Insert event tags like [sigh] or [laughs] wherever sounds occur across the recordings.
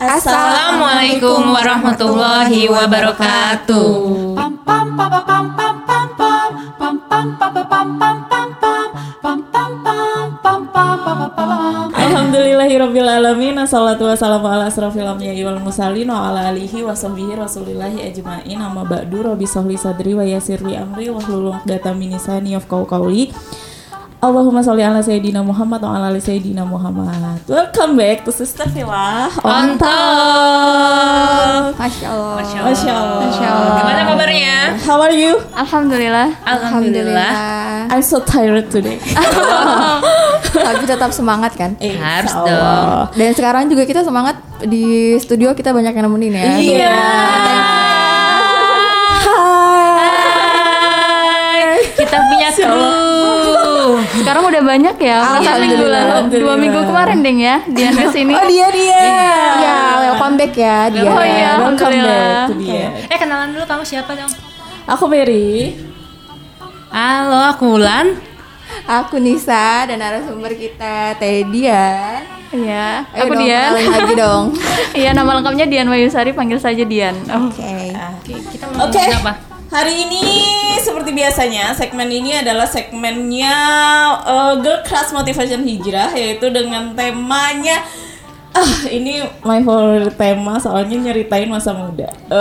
Assalamualaikum warahmatullahi wabarakatuh. Alhamdulillahirabbil alamin assalatu wassalamu ala asrofil anbiya'i wal mursalin wa ala alihi wa sahbihi rasulillahi ajmain. Amma ba'du. Rabbi sahli sadri wa yassirli amri wa hlul 'uqdatam min lisani yafqahu qawli Allahumma sholli ala sayyidina Muhammad wa ala ali sayyidina Muhammad. Welcome back to Sister Villa on top. Masya Allah. Masya Masya Allah. Masya Allah. Gimana kabarnya? How are you? Alhamdulillah. Alhamdulillah. I'm so tired today. [laughs] Tapi tetap semangat kan? Eh, Harus Allah. Dan sekarang juga kita semangat di studio kita banyak yang nemenin ya. Iya. Hai. Kita punya kru. Sekarang udah banyak ya. Perasaan minggu Alhamdulillah, lalu, dua alhamdulillah. minggu kemarin deng ya. Dian ke sini. Oh dia dia. Ya, welcome back ya dia. Oh iya. Welcome Alhamdulillah. back to dia. Eh kenalan dulu kamu siapa dong? Aku Mary. Halo, aku Ulan. Aku Nisa dan narasumber kita Teh Dian. Iya, Eh, aku dong, Dian. lagi dong. [laughs] Iya, nama lengkapnya Dian Wayusari, panggil saja Dian. Oh. Oke. Oke, kita mau ngomongin apa? Hari ini seperti biasanya segmen ini adalah segmennya uh, Girl Class Motivation Hijrah yaitu dengan temanya ah ini my favorite tema soalnya nyeritain masa muda. Uh,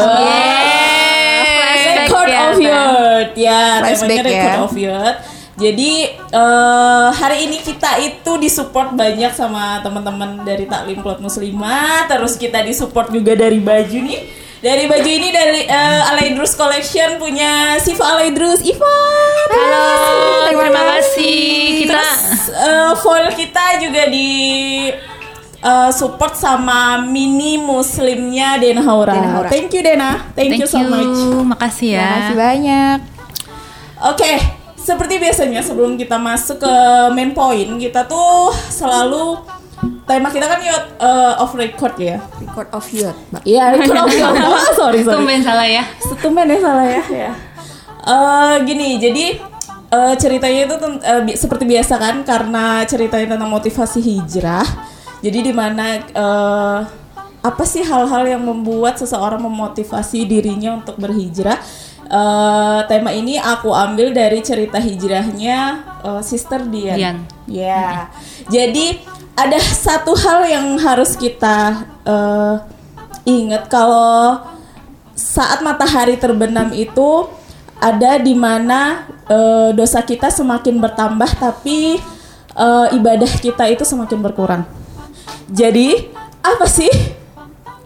Flashback Record ya, of Teh. Youth ya, temanya Record ya. of Youth. Jadi eh, hari ini kita itu disupport banyak sama teman-teman dari Taklim Klub Muslimah, terus kita disupport juga dari baju nih. Dari baju ini dari eh, Alaidrus Collection punya Siva Alaidrus. Iva. Halo, terima kasih. Kita Terus eh, foil kita juga di eh, support sama mini muslimnya Dena Haura. Dena Haura. Thank you Dena. Thank, you so much. Makasih ya. Terima kasih banyak. Oke, seperti biasanya sebelum kita masuk ke main point, kita tuh selalu tema kita kan yacht uh, off record ya. Record of. Mbak. [laughs] Iya, record off record. Oh, sorry, sorry. Tumben salah ya. Tumben ya salah ya. ya. Eh, gini, jadi eh, ceritanya itu eh, bi- seperti biasa kan karena ceritanya tentang motivasi hijrah. Jadi di mana eh, apa sih hal-hal yang membuat seseorang memotivasi dirinya untuk berhijrah? Eh, tema ini aku ambil dari cerita hijrahnya eh, Sister Dian. Dian. Ya. Jadi ada satu hal yang harus kita eh, ingat kalau saat matahari terbenam itu ada di mana eh, dosa kita semakin bertambah tapi eh, ibadah kita itu semakin berkurang. Jadi apa sih?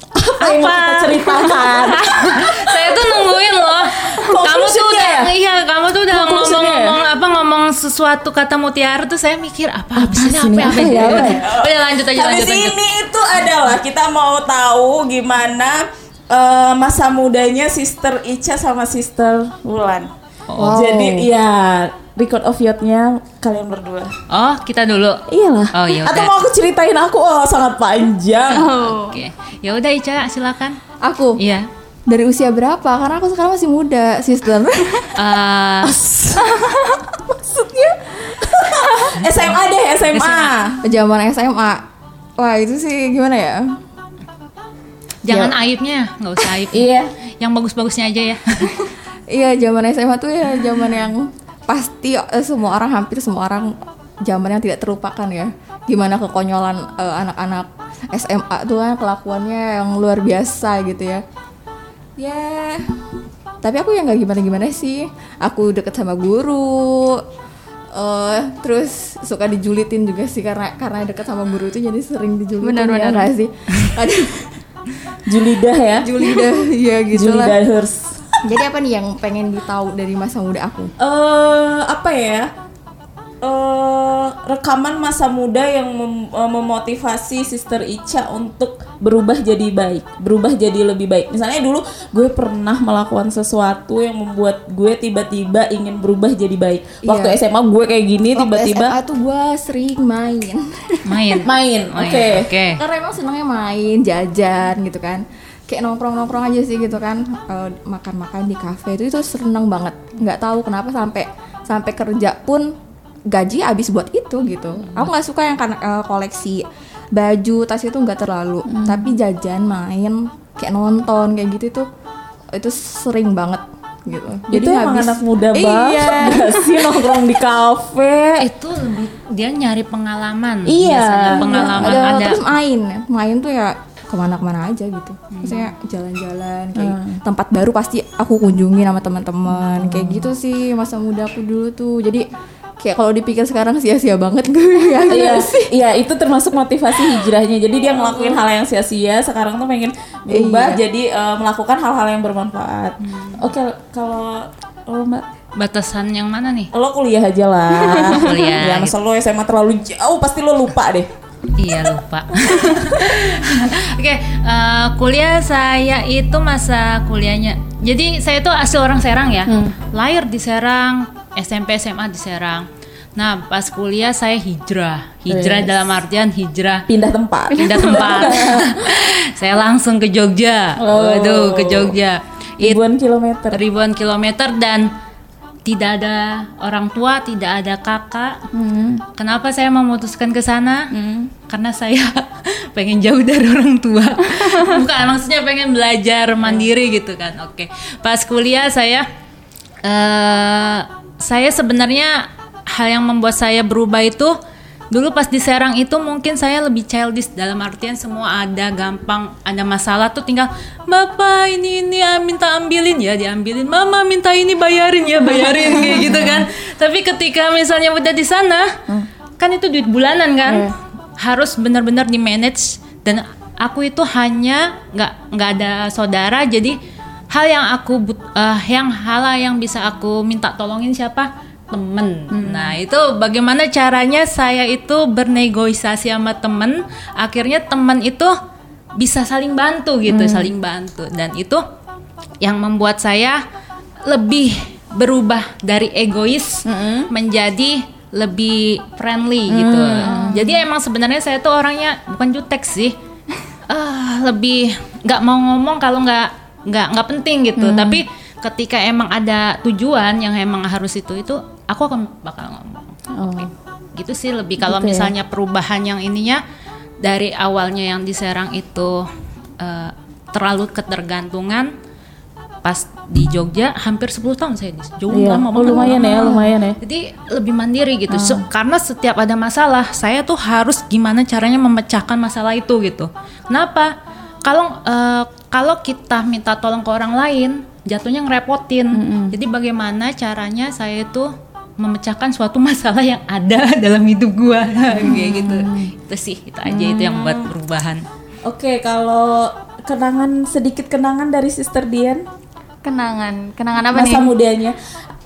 Apa, yang mau kita ceritakan? [laughs] Saya tuh nungguin loh. kamu tuh Conclusionnya udah ya? iya, kamu tuh udah Conclusionnya ya? ngomong-ngomong apa ngomong sesuatu kata mutiara tuh saya mikir apa habis ini sih ini? apa, Apa ya, apa ya? [laughs] Udah lanjut aja Habis lanjut lanjut. ini itu adalah kita mau tahu gimana eh, masa mudanya Sister Ica sama Sister Wulan. Wow. Jadi ya record of yacht-nya kalian berdua. Oh, kita dulu. Iyalah. Oh, ya Atau mau aku ceritain aku oh sangat panjang. Oke. Ya udah Ica, silakan. Aku Iya. Dari usia berapa? Karena aku sekarang masih muda, sister. [laughs] Eh, [laughs] Maksudnya [laughs] SMA deh SMA. Zaman SMA. Wah itu sih gimana ya? jangan aibnya, nggak usah aib. Iya. Yang bagus-bagusnya aja ya. Iya zaman SMA tuh ya zaman yang pasti eh, semua orang hampir semua orang zaman yang tidak terlupakan ya. Gimana kekonyolan eh, anak-anak SMA tuh kan kelakuannya yang luar biasa gitu ya. Ya. Tapi aku yang nggak gimana-gimana sih. Aku deket sama guru. eh terus suka dijulitin juga sih karena karena deket sama guru itu jadi sering dijulitin Benar-benar. ya nggak sih. Ada Julidah ya. Julida ya gitu lah. Julidah Hers. Jadi apa nih yang pengen ditahu dari masa muda aku? eh apa ya? Eh rekaman masa muda yang mem- eh, memotivasi Sister Ica untuk berubah jadi baik, berubah jadi lebih baik. Misalnya dulu gue pernah melakukan sesuatu yang membuat gue tiba-tiba ingin berubah jadi baik. Waktu Iya. SMA gue kayak gini Waktu tiba-tiba SMA tuh gue sering main Main. [laughs] main. Oke. iya, Oke. Karena emang senangnya main, jajan gitu kan Kayak nongkrong-nongkrong aja sih gitu kan Eh, Makan-makan di kafe itu, itu seneng banget nggak tahu kenapa sampai sampai kerja pun gaji habis buat itu gitu Aku nggak suka yang kan eh, koleksi baju tas itu nggak terlalu Hmm. tapi jajan main kayak nonton kayak gitu itu itu sering banget gitu Jadi itu emang habis- anak muda Iya. banget gak sih nongkrong di kafe. itu lebih dia nyari pengalaman Iya. biasanya pengalaman ada, ada, terus main main tuh ya ke mana-kemana aja gitu Hmm. maksudnya jalan-jalan kayak tempat baru pasti aku kunjungi sama teman-teman kayak Hmm. gitu sih masa muda aku dulu tuh jadi kayak kalau dipikir sekarang sia-sia banget gue [laughs] ya Iya, iya itu termasuk motivasi hijrahnya. Jadi dia ngelakuin hal yang sia-sia, sekarang tuh pengen berubah jadi eh, melakukan hal-hal yang bermanfaat. Oke, kalau lo Mbak, batasan yang mana nih lo kuliah aja lah. [laughs] Kuliah, Ya, masa lo SMA terlalu jauh pasti lo lupa deh. Iya lupa. [laughs] Oke, eh, kuliah saya itu masa kuliahnya. Jadi saya tuh asli orang Serang ya. Lahir di Serang, SMP SMA di Serang. Nah, pas kuliah saya hijrah. Hijrah Yes. dalam artian hijrah Pindah tempat. pindah tempat. [laughs] saya langsung ke Jogja. Oh. Waduh, ke Jogja. It- Ribuan kilometer. ribuan kilometer dan tidak ada orang tua, tidak ada kakak. Kenapa saya memutuskan ke sana? Karena saya [laughs] pengen jauh dari orang tua. [laughs] Bukan, maksudnya pengen belajar mandiri gitu kan. Oke. Pas kuliah saya eh saya sebenarnya hal yang membuat saya berubah itu dulu pas di Serang itu mungkin saya lebih childish dalam artian semua ada gampang ada masalah tuh tinggal bapak ini ini ah, minta ambilin. Ya diambilin mama minta ini bayarin. Ya bayarin kayak [laughs] gitu kan. Tapi ketika misalnya udah di sana kan itu duit bulanan kan harus benar-benar di manage. Dan aku itu hanya nggak nggak ada saudara jadi hal yang aku but, eh, yang hal yang bisa aku minta tolongin siapa? Temen. Nah itu bagaimana caranya saya itu bernegosiasi sama temen? Akhirnya temen itu bisa saling bantu gitu saling bantu. Dan itu yang membuat saya lebih berubah dari egois menjadi lebih friendly gitu. Jadi emang sebenarnya saya tuh orangnya bukan jutek sih. Ah [laughs] lebih nggak mau ngomong kalau nggak nggak nggak penting gitu tapi ketika emang ada tujuan yang emang harus itu itu aku akan bakal ngomong Oh. gitu sih lebih kalau Gitu ya. misalnya perubahan yang ininya dari awalnya yang di Serang itu eh, terlalu ketergantungan pas di Jogja hampir 10 tahun saya di jauh Iya. lama Oh, lumayan lama. ya, lumayan ya. Jadi lebih mandiri gitu. So- karena setiap ada masalah, saya tuh harus gimana caranya memecahkan masalah itu gitu. Kenapa? Kalau eh, kalau kita minta tolong ke orang lain, jatuhnya ngerepotin. Jadi bagaimana caranya saya itu memecahkan suatu [laughs] masalah yang ada dalam hidup gua [laughs] kayak gitu. Itu sih itu aja itu yang buat perubahan. Oke, kalau kenangan sedikit kenangan dari Sister Dian kenangan kenangan apa masa nih mudanya.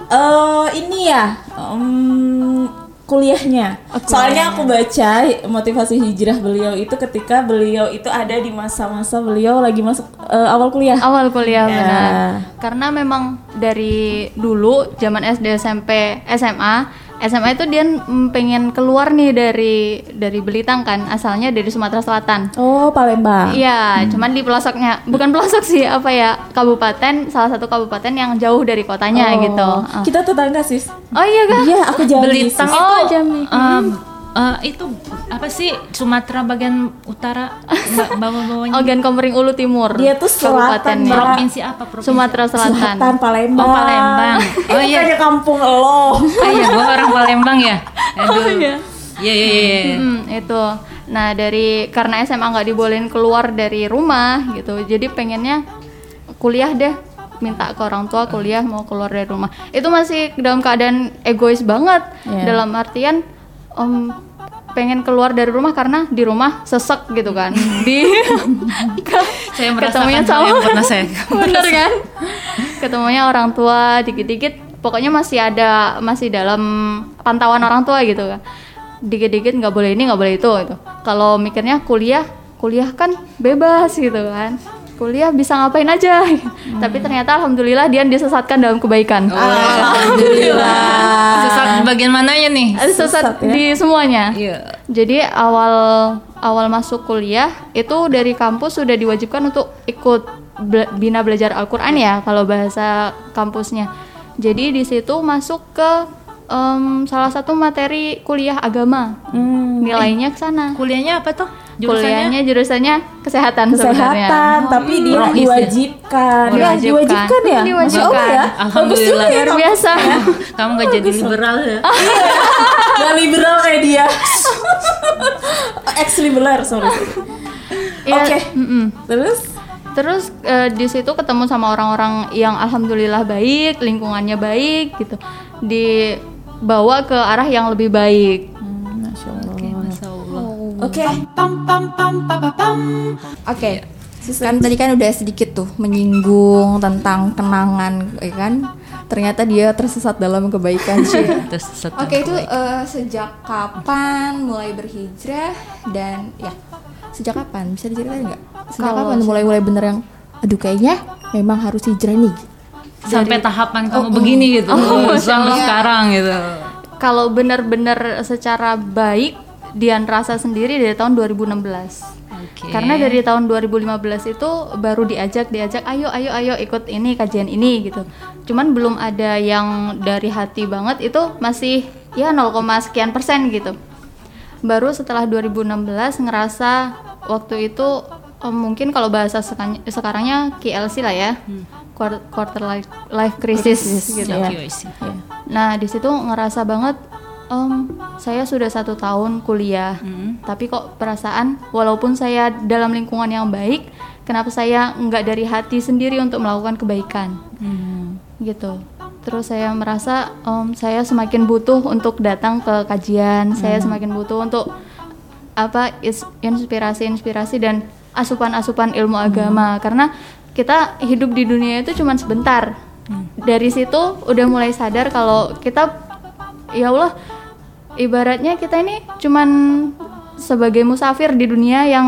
Eh ini ya, em, kuliahnya. Soalnya aku baca motivasi hijrah beliau itu ketika beliau itu ada di masa-masa beliau lagi masuk eh, awal kuliah. awal kuliah Ya. benar karena memang dari dulu zaman SD SMP SMA SMA itu dia pengen keluar nih dari dari Belitang kan asalnya dari Sumatera Selatan Oh, Palembang. Iya, cuman di pelosoknya, bukan pelosok sih, apa ya, kabupaten, salah satu kabupaten yang jauh dari kotanya Oh, gitu. Ah. Kita tetangga, Sis. Oh iya kah? Iya, aku Jambi. Belitang Sis. Oh, itu Jambi. Eh, itu apa sih Sumatera bagian utara ba- [laughs] bawah-bawahnya Ogan Komering Ulu Timur. Dia tuh selatan, provinsi apa provinsi Sumatera Selatan. Selatan Palembang. Oh, Palembang. [laughs] Oh, iya. bukannya kampung lo. Oh iya, gua orang Palembang ya. [laughs] Aduh. Iya, iya, iya. iya. Hmm, itu. Nah, dari karena SMA nggak dibolehin keluar dari rumah gitu. Jadi pengennya kuliah deh minta ke orang tua kuliah mau keluar dari rumah itu masih dalam keadaan egois banget Iya. dalam artian om pengen keluar dari rumah karena di rumah sesek gitu kan. Di [laughs] Saya ketemunya sama yang pernah [laughs] saya. bener kan? Ketemunya orang tua dikit-dikit. Pokoknya masih ada masih dalam pantauan orang tua gitu kan. Dikit-dikit nggak boleh ini nggak boleh itu gitu. Kalau mikirnya kuliah kuliah kan bebas gitu kan kuliah bisa ngapain aja [laughs] tapi ternyata alhamdulillah dia disesatkan dalam kebaikan Oh. Alhamdulillah. [laughs] Sesat bagian mananya nih? Sesat Sesat ya? di semuanya Iya. jadi awal awal masuk kuliah itu dari kampus sudah diwajibkan untuk ikut bela- bina belajar Al-Qur'an ya kalau bahasa kampusnya. Jadi di situ masuk ke em, salah satu materi kuliah agama. Hmm. Nilainya ke sana. Kuliahnya apa tuh? Jurusannya? kuliahnya jurusannya kesehatan, sebenarnya. kesehatan tapi dia Rohis ya? diwajibkan ya Diwajibkan. diwajibkan ya Diwajibkan. Masya Allah ya Alhamdulillah. Bagus juga ya, Luar biasa. Kamu gak jadi liberal ya? [laughs] Gak liberal kayak dia ex liberal sorry Iya, oke mm-mm. terus Terus eh, di situ ketemu sama orang-orang yang alhamdulillah baik, lingkungannya baik gitu. Dibawa ke arah yang lebih baik. Masya Allah Oke, Masya Oke Oke. Kan tadi kan udah sedikit tuh menyinggung tentang kenangan, ya kan? Ternyata dia tersesat dalam kebaikan sih. [laughs] Oke itu eh, sejak kapan mulai berhijrah dan ya sejak kapan bisa diceritain nggak? Sejak Kalau kapan mulai mulai bener yang aduh kayaknya memang harus hijrah nih. sampai tahapan kamu Oh, oh. begini gitu. Oh, sampai Allah. sekarang gitu. Kalau bener-bener secara baik Dian rasa sendiri dari tahun 2016. Oke. Karena dari tahun 2015 itu baru diajak diajak ayo ayo ayo ikut ini kajian ini gitu. Cuman belum ada yang dari hati banget itu masih ya 0, sekian persen gitu. Baru setelah 2016 ngerasa waktu itu eh, mungkin kalau bahasa sekarang- sekarangnya KLC lah ya. Quar- Quarter life, life crisis, gitu. ya. Oke, I see. Nah di situ ngerasa banget, em, saya sudah satu tahun kuliah, Hmm. tapi kok perasaan walaupun saya dalam lingkungan yang baik, kenapa saya nggak dari hati sendiri untuk melakukan kebaikan, Hmm. gitu. Terus saya merasa em, saya semakin butuh untuk datang ke kajian, saya semakin butuh untuk apa inspirasi-inspirasi dan asupan-asupan ilmu agama karena kita hidup di dunia itu cuma sebentar. Dari situ udah mulai sadar kalau kita ya Allah ibaratnya kita ini cuman sebagai musafir di dunia yang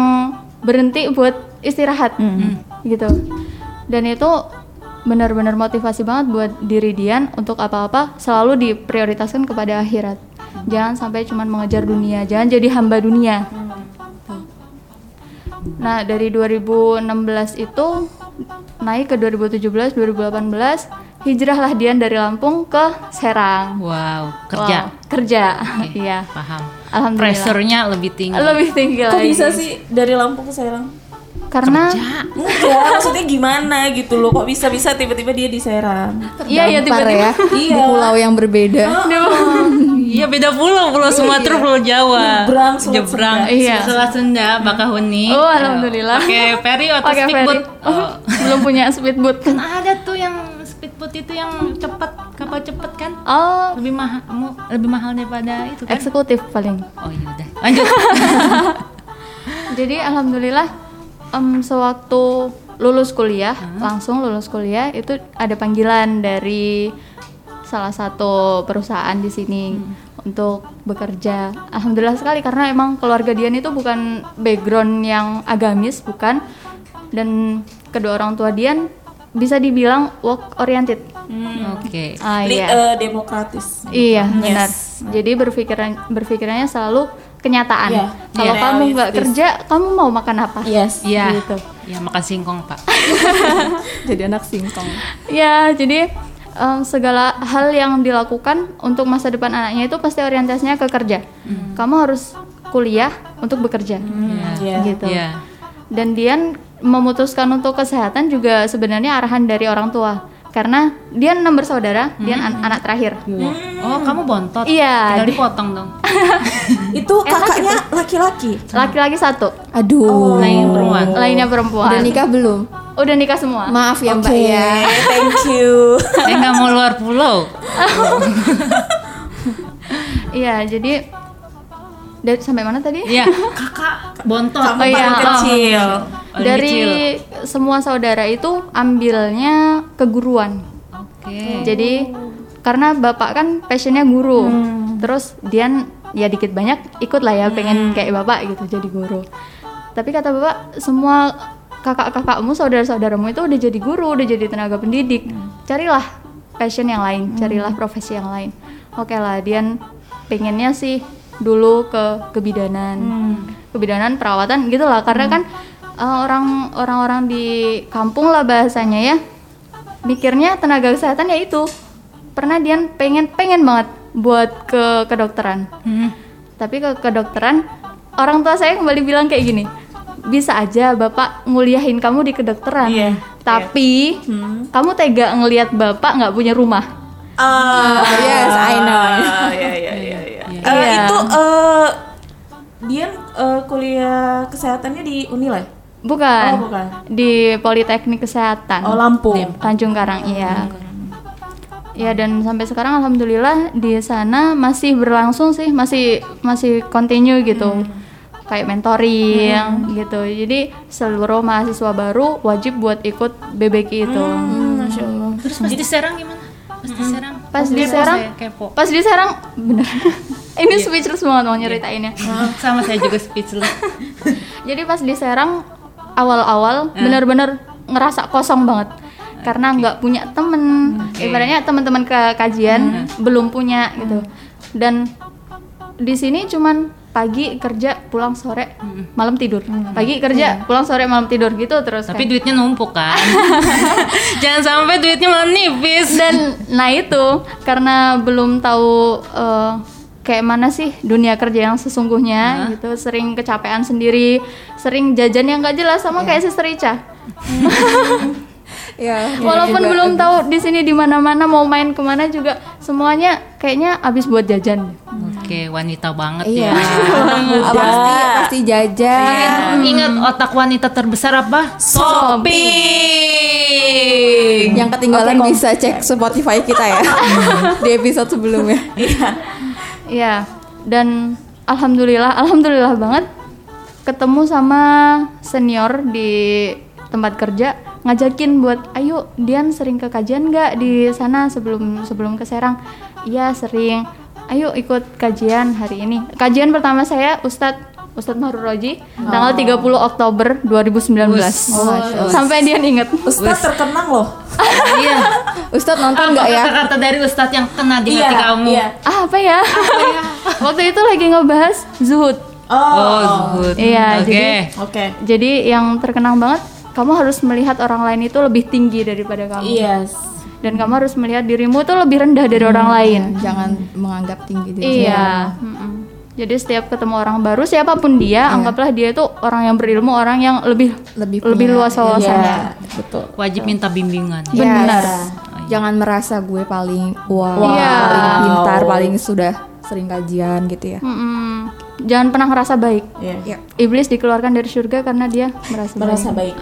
berhenti buat istirahat gitu. Dan itu benar-benar motivasi banget buat diri Dian untuk apa-apa selalu diprioritaskan kepada akhirat. Jangan sampai cuman mengejar dunia, jangan jadi hamba dunia. Nah, dari 2016 itu naik ke 2017, 2018, hijrahlah Dian dari Lampung ke Serang. Wow, kerja. Wow, kerja. [laughs] Iya. Paham. Alhamdulillah. Pressure-nya lebih tinggi. Lebih tinggi kok lagi. bisa sih dari Lampung ke Serang Karena Enggak, maksudnya gimana gitu loh Kok bisa-bisa tiba-tiba dia di Serang iya ya Dampar tiba-tiba ya [laughs] di Iya. pulau yang berbeda. [laughs] Iya beda pulau, pulau Sumatera, pulau Jawa. Nyebrang. Sunda. Iya. Selat Sunda, Bakahuni. Oh, alhamdulillah. Pakai ferry atau speedboat. Oh, belum punya speedboat. Kan ada tuh yang speedboat itu yang cepat, kapal cepat kan? Oh, Lebih mahal, lebih mahal daripada itu kan? eksekutif paling. Oh iya udah. Lanjut. [laughs] Jadi alhamdulillah em, sewaktu lulus kuliah, langsung lulus kuliah itu ada panggilan dari salah satu perusahaan di sini untuk bekerja. Alhamdulillah sekali karena emang keluarga Dian itu bukan background yang agamis, bukan. Dan kedua orang tua Dian bisa dibilang work oriented. Oke. Ah Li- iya. eh, demokratis Iya, benar. Yes. Jadi berpikiran berpikirannya selalu kenyataan. Iya, Kalau iya. kamu nggak kerja, kamu mau makan apa? Yes Iya. Gitu. Ya makan singkong, Pak. [laughs] Jadi anak singkong. Ya, jadi em, segala hal yang dilakukan untuk masa depan anaknya itu pasti orientasinya ke kerja. Kamu harus kuliah untuk bekerja, Iya. gitu. Iya. Dan Dian memutuskan untuk kesehatan juga sebenarnya arahan dari orang tua. Karena Dian enam bersaudara, Dian an- anak terakhir. Oh, kamu bontot. Iya, Tinggal di- dipotong dong. [laughs] Itu kakaknya laki-laki Laki-laki satu, Aduh. Lain perempuan. lainnya perempuan. Udah nikah belum? Udah nikah semua. Maaf ya Mbak Oke, ya. [laughs] thank you Saya nggak mau luar pulau. [laughs] Iya, jadi dari sampai mana tadi? Iya, [laughs] kakak bontot. Kamu Oh, iya. paling kecil Paling dari kecil. semua saudara itu ambilnya keguruan. Oke. Jadi karena bapak kan passionnya guru, terus Dian ya dikit banyak ikut lah ya pengen kayak bapak gitu jadi guru. Tapi kata bapak semua kakak-kakakmu saudara-saudaramu itu udah jadi guru, udah jadi tenaga pendidik. Carilah passion yang lain, carilah profesi yang lain. Oke lah Dian pengennya sih dulu ke kebidanan, kebidanan perawatan gitulah karena kan eh, orang orang-orang di kampung lah bahasanya ya mikirnya tenaga kesehatan ya itu. Pernah Dian pengen pengen banget buat ke kedokteran. Hmm. tapi ke kedokteran orang tua saya kembali bilang kayak gini bisa aja bapak nguliahin kamu di kedokteran Iya, tapi kamu tega ngelihat bapak nggak punya rumah. Ah, yes, I know. Ah, [laughs] Iya, iya, iya, iya. Eh, Itu eh Dian eh, kuliah kesehatannya di Unila? ya? bukan, Oh, bukan. di Politeknik Kesehatan Oh, Lampung. Tanjung Karang iya ya dan sampai sekarang alhamdulillah di sana masih berlangsung sih masih masih continue gitu kayak mentoring gitu jadi seluruh mahasiswa baru wajib buat ikut BBK itu Masya Allah. Terus pas di Serang gimana? Pas di Serang. Pas di Serang kepo. pas di Serang bener. [laughs] Ini speechless banget mau nyeritainnya. [laughs] Sama saya juga speechless. [laughs] jadi pas di Serang awal-awal bener-bener ngerasa kosong banget. Karena nggak punya temen. Ibaratnya teman-teman ke kajian belum punya gitu. Dan di sini cuman pagi kerja pulang sore malam tidur. Pagi kerja pulang sore malam tidur gitu terus Tapi kan. duitnya numpuk kan. [laughs] Jangan sampai duitnya malah nipis. dan nah itu karena belum tahu eh, kayak mana sih dunia kerja yang sesungguhnya gitu. Sering kecapean sendiri sering jajan yang nggak jelas sama kayak Sister Ica [laughs] ya walaupun belum tahu di sini di mana-mana mau main ke mana juga semuanya kayaknya habis buat jajan. Oke, wanita banget iya. ya. [laughs] Pasti pasti jajan. Ingat otak wanita terbesar apa? Shopping. yang ketinggalan bisa cek Spotify kita ya [laughs] di episode sebelumnya. Iya. Dan alhamdulillah alhamdulillah banget ketemu sama senior di tempat kerja ngajakin buat ayo Dian sering ke kajian nggak di sana sebelum sebelum ke Serang iya sering ayo ikut kajian hari ini kajian pertama saya Ustadz Ustadz Mahrul Roji tanggal 30 Oktober 2019 sampai Dian inget Ustaz terkenang loh. [laughs] Iya. Ustadz nonton nggak ya kata-kata dari Ustadz yang kena di hati kamu? Iya. ah, apa ya [laughs] waktu itu lagi ngebahas zuhud Oh. Oh, good. Iya, Oke. jadi Oke. Jadi yang terkenang banget, kamu harus melihat orang lain itu lebih tinggi daripada kamu. Yes. Dan kamu harus melihat dirimu itu lebih rendah dari orang lain. jangan menganggap tinggi diri Iya. Jadi setiap ketemu orang baru, siapa pun dia, anggaplah dia itu orang yang berilmu, orang yang lebih Lebih lebih punya- luas wawasannya. Iya, betul. Wajib minta bimbingan. Benar. jangan merasa gue paling wow, Iya. paling pintar paling sudah sering kajian gitu ya Mm-mm. Jangan pernah merasa baik. Iya. ya Iblis dikeluarkan dari surga karena dia merasa, Merasa baik. baik.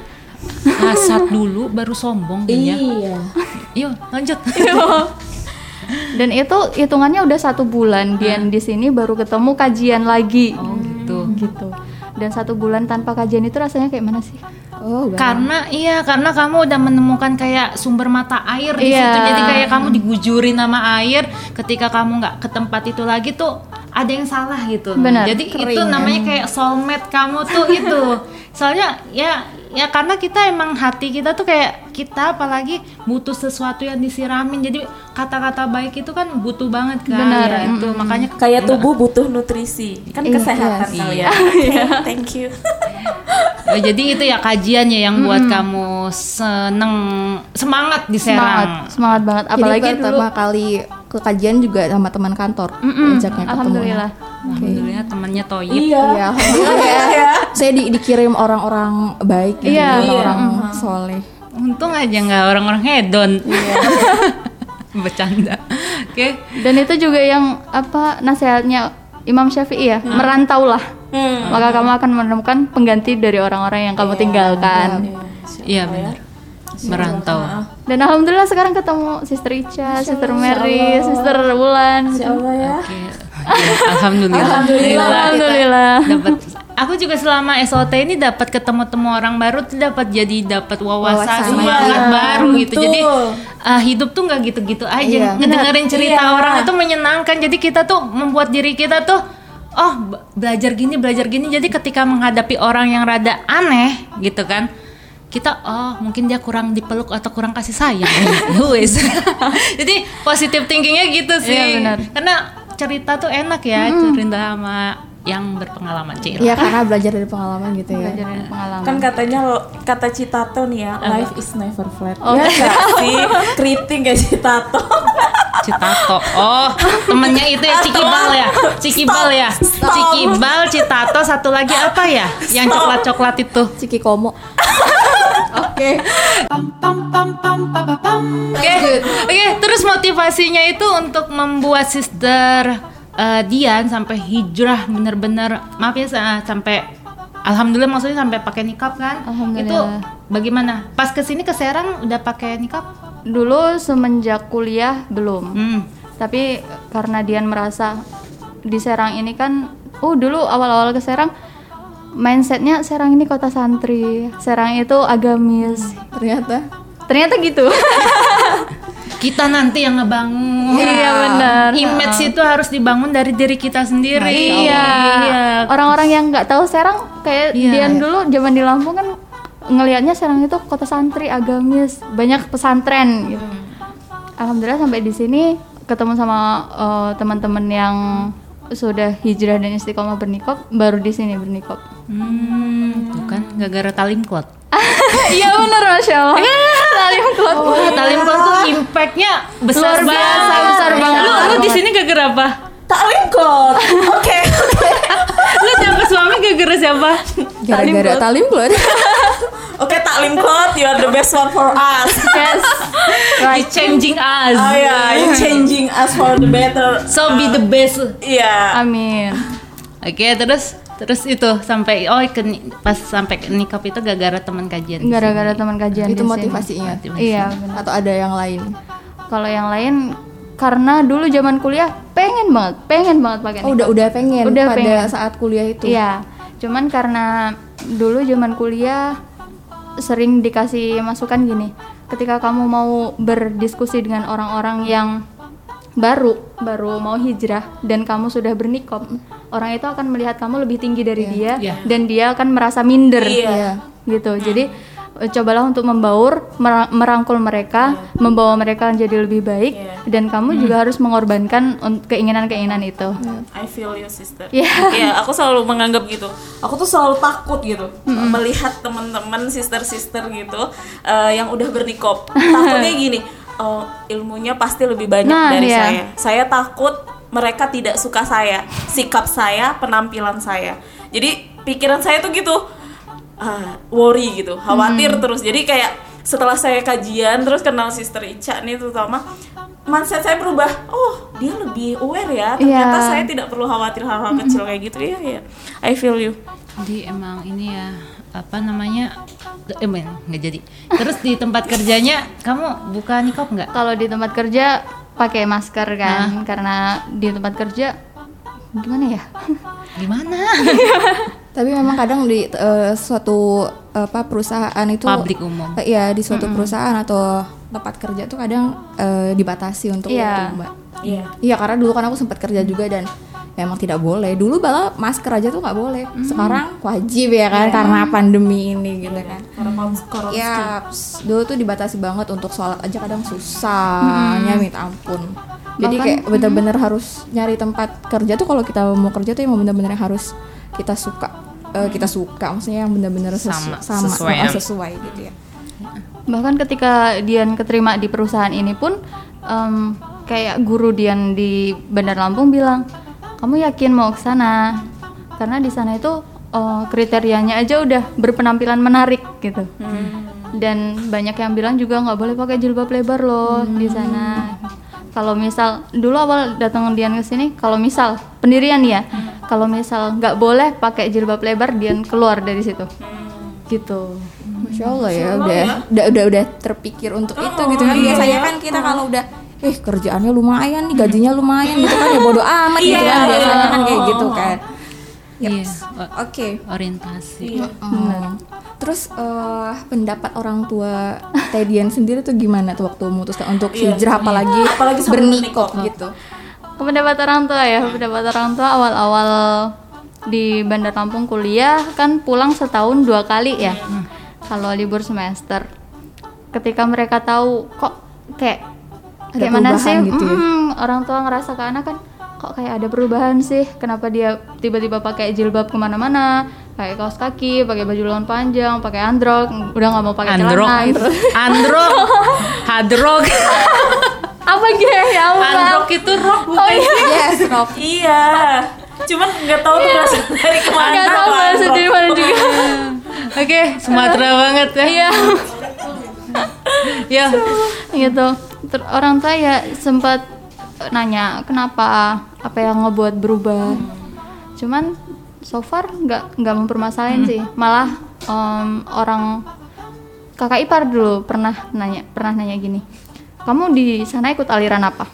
Hasad dulu baru sombong dia. Iya. Yuk, lanjut. Dan itu hitungannya udah satu bulan Dian di sini baru ketemu kajian lagi. Oh, gitu. gitu dan satu bulan tanpa kajian itu rasanya kayak mana sih oh enggak. Karena iya, karena kamu udah menemukan kayak sumber mata air di Iya. situ. Jadi kayak kamu digujurin sama air. Ketika kamu nggak ke tempat itu lagi tuh ada yang salah gitu. Benar, Jadi itu namanya kayak soulmate kamu tuh [laughs] itu. Soalnya ya ya karena kita emang hati kita tuh kayak kita apalagi butuh sesuatu yang disiramin. Jadi kata-kata baik itu kan butuh banget kan. Benar, Ya, itu makanya Kayak tubuh butuh nutrisi. Kan Iya, kesehatan kalian. [laughs] Iya. Oke, thank you. [laughs] Oh, jadi itu ya kajiannya yang buat kamu seneng semangat di semangat Serang. semangat banget apalagi Jadi dulu pertama kali ke kajian juga sama teman kantor. Mm-mm, ajaknya ketemu. Alhamdulillah. Alhamdulillah temannya Toyib. Iya. ya alhamdulillah. [laughs] Ya saya di- dikirim orang-orang baik gitu, Iya. orang-orang soleh. Untung aja nggak orang-orang hedon. [laughs] Bercanda. Oke. dan itu juga yang apa nasihatnya Imam Syafi'i ya merantaulah. Maka kamu akan menemukan pengganti dari orang-orang yang kamu tinggalkan. Iya benar. Merantau. dan alhamdulillah sekarang ketemu Sister Ica, Sister Mary, Sister Wulan Insya Allah ya. Oke. Ya, Alhamdulillah. Alhamdulillah. alhamdulillah Dapat. Aku juga selama SOT ini dapat ketemu-temu orang baru tuh dapat jadi dapat wawasan Wawasan. semangat Iya, baru gitu. betul. Jadi uh, hidup tuh nggak gitu-gitu aja. Iya. Ngedengerin cerita Iya. orang itu menyenangkan. Jadi kita tuh membuat diri kita tuh oh be- belajar gini belajar gini. Jadi ketika menghadapi orang yang rada aneh gitu kan. Kita oh mungkin dia kurang dipeluk atau kurang kasih sayang. [laughs] Ya wes. [laughs] Jadi positive thinkingnya gitu sih. Iya, benar. Karena cerita tuh enak ya cerita sama yang berpengalaman Cila. Iya karena belajar dari pengalaman gitu ya belajar dari pengalaman Kan katanya lo- kata Citato nih ya, life is never flat. Oh. Ya nggak sih? Keriting gak Citato? [laughs] Citato. Oh, temennya itu ya Cikibal ya. Cikibal ya. Cikibal, Citato, satu lagi apa ya? Yang coklat-coklat itu. Ciki Komo. Oke. Oke, oke. Terus motivasinya itu untuk membuat sister eh, Dian sampai hijrah bener-bener maaf ya sa- sampai Alhamdulillah maksudnya sampai pakai nikab kan? Itu bagaimana? Pas ke sini ke Serang udah pakai nikab? Dulu semenjak kuliah belum. Hmm. Tapi karena Dian merasa di Serang ini kan, oh dulu awal-awal ke Serang mindsetnya Serang ini kota santri, Serang itu agamis. Ternyata Ternyata gitu. [laughs] Kita nanti yang ngebangun. Iya, benar. Image itu harus dibangun dari diri kita sendiri. iya. Orang-orang yang nggak tahu Serang kayak Iya. Dian dulu zaman di Lampung kan ngelihatnya Serang itu kota santri, agamis, banyak pesantren gitu. Alhamdulillah sampai di sini ketemu sama eh, teman-teman yang sudah hijrah dan istiqomah bernikop, baru di sini bernikop. Hmm, tuh kan gara-gara talim klot. [laughs] Iya benar masya Allah. [laughs] Talim klot. Oh, talim klot tuh impactnya besar Luar biasa, banget. besar banget. Lu, lu di sini gara-gara apa? Taklim kok. [laughs] Oke. Lu dapet suami gara-gara siapa? gara-gara talim keluar. Oke, Taklim Cloud, you are the best one for us. Yes. You changing us. Oh ya, you changing us for the better. So be the best. Iya. Amin. Oke, terus terus itu sampai oh ke, pas sampai ke nikah itu gara-gara teman kajian. Gara-gara teman kajian Itu motivasinya. Iya benar. Atau ada yang lain? Kalau yang lain karena dulu zaman kuliah pengen banget, pengen banget pakai Oh, udah udah pengen Udah pada pengen. saat kuliah itu. Iya. Cuman karena dulu zaman kuliah sering dikasih masukan gini, ketika kamu mau berdiskusi dengan orang-orang yang baru baru mau hijrah dan kamu sudah bernikop, orang itu akan melihat kamu lebih tinggi dari dia Iya. dan dia akan merasa minder. Iya. Gitu. Jadi eh, cobalah untuk membaur, mera- merangkul mereka, membawa mereka menjadi lebih baik Iya. dan kamu juga harus mengorbankan keinginan-keinginan itu. I feel you sister. Iya. Iya, aku selalu menganggap gitu. Aku tuh selalu takut gitu melihat teman-teman sister-sister gitu eh, yang udah bernikop. Takutnya [laughs] gini, oh, ilmunya pasti lebih banyak Nah, dari iya. saya. Saya takut mereka tidak suka saya, sikap saya, penampilan saya. Jadi pikiran saya tuh gitu, ah, worry gitu, khawatir terus. Jadi kayak setelah saya kajian terus kenal Sister Ica nih terutama mindset saya berubah. Oh, dia lebih aware ya. Ternyata Iya. saya tidak perlu khawatir hal-hal kecil kayak gitu ya. ya. I feel you. Jadi emang ini ya apa namanya? Eh, men, nggak jadi. Terus di tempat kerjanya kamu buka nikop nggak? Kalau di tempat kerja pakai masker kan, karena di tempat kerja gimana ya? Gimana? [laughs] Tapi memang kadang di eh, suatu apa perusahaan itu Publik umum. Eh, Iya, di suatu perusahaan atau tempat kerja tuh kadang eh, dibatasi untuk Iya. itu, Mbak. Iya. Iya, karena dulu kan aku sempat kerja juga dan memang tidak boleh. Dulu malah masker aja tuh nggak boleh. Sekarang wajib ya kan karena pandemi ini gitu kan. Karena. Ya, dulu tuh dibatasi banget untuk sholat aja kadang susahnya minta ampun. Jadi Bahkan- kayak bener-bener harus nyari tempat kerja tuh kalau kita mau kerja tuh emang bener-bener harus kita suka Eh, kita suka maksudnya yang bener-bener sesu- Sama, sama sesuai ya. sesuai gitu ya. Bahkan ketika Dian keterima di perusahaan ini pun em, kayak guru Dian di Bandar Lampung bilang, "Kamu yakin mau ke sana?" Karena di sana itu eh, kriterianya aja udah berpenampilan menarik gitu. Dan banyak yang bilang juga nggak boleh pakai jilbab lebar loh di sana. Kalau misal dulu awal datang Dian ke sini, kalau misal pendirian ya, kalau misal nggak boleh pakai jilbab lebar, Dian keluar dari situ. Gitu. Masya Allah ya, udah, udah udah udah terpikir untuk itu gitu kan. Biasanya kan kita kalau udah eh kerjaannya lumayan nih, gajinya lumayan gitu kan ya bodo [laughs] amat gitu kan biasanya kan kayak gitu kan. Iya. o- Oke. Orientasi. Hmm. Terus eh, pendapat orang tua Tedian sendiri tuh gimana tuh waktu memutuskan untuk hijrah apalagi, Apalagi bernikop. gitu. Pendapat orang tua ya pendapat orang tua awal-awal di Bandar Lampung kuliah kan pulang setahun dua kali ya kalau libur semester ketika mereka tahu kok kayak Ada kayak mana sih gitu ya? Mm, orang tua ngerasa ke anak kan kok kayak ada perubahan sih kenapa dia tiba-tiba pakai jilbab ke mana-mana pakai kaos kaki pakai baju lengan panjang pakai androk udah nggak mau pakai Androk. celana gitu Androk. [laughs] Hadrok. Apa ge ya. Unrock itu rock bukan Oh iya. Yes, rock. Iya. Cuman nggak tahu tuh berasal dari ke mana. Gak tahu bahasa dari mana juga. Oke, Sumatera banget ya. Iya. Ya. gitu Ter- orang tua ya sempat nanya kenapa apa yang ngebuat berubah cuman so far nggak nggak mempermasalahin sih malah em, orang kakak ipar dulu pernah nanya pernah nanya gini kamu di sana ikut aliran apa?